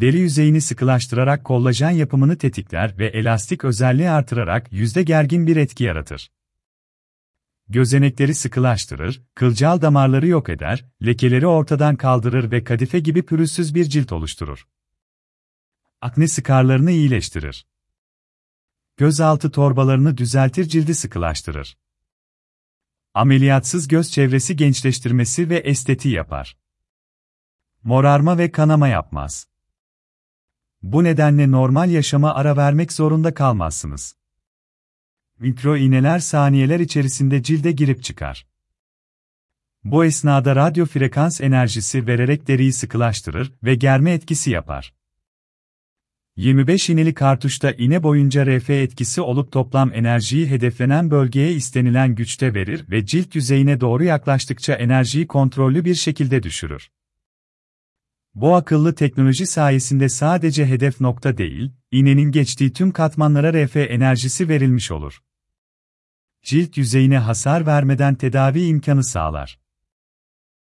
deri yüzeyini sıkılaştırarak kollajen yapımını tetikler ve elastik özelliği artırarak yüzde gergin bir etki yaratır. Gözenekleri sıkılaştırır, kılcal damarları yok eder, lekeleri ortadan kaldırır ve kadife gibi pürüzsüz bir cilt oluşturur. Akne sıkarlarını iyileştirir. Gözaltı torbalarını düzeltir cildi sıkılaştırır. Ameliyatsız göz çevresi gençleştirmesi ve estetiği yapar. Morarma ve kanama yapmaz. Bu nedenle normal yaşama ara vermek zorunda kalmazsınız. Mikro iğneler saniyeler içerisinde cilde girip çıkar. Bu esnada radyo frekans enerjisi vererek deriyi sıkılaştırır ve germe etkisi yapar. 25 iğneli kartuşta iğne boyunca RF etkisi olup toplam enerjiyi hedeflenen bölgeye istenilen güçte verir ve cilt yüzeyine doğru yaklaştıkça enerjiyi kontrollü bir şekilde düşürür. Bu akıllı teknoloji sayesinde sadece hedef nokta değil, iğnenin geçtiği tüm katmanlara RF enerjisi verilmiş olur. Cilt yüzeyine hasar vermeden tedavi imkanı sağlar.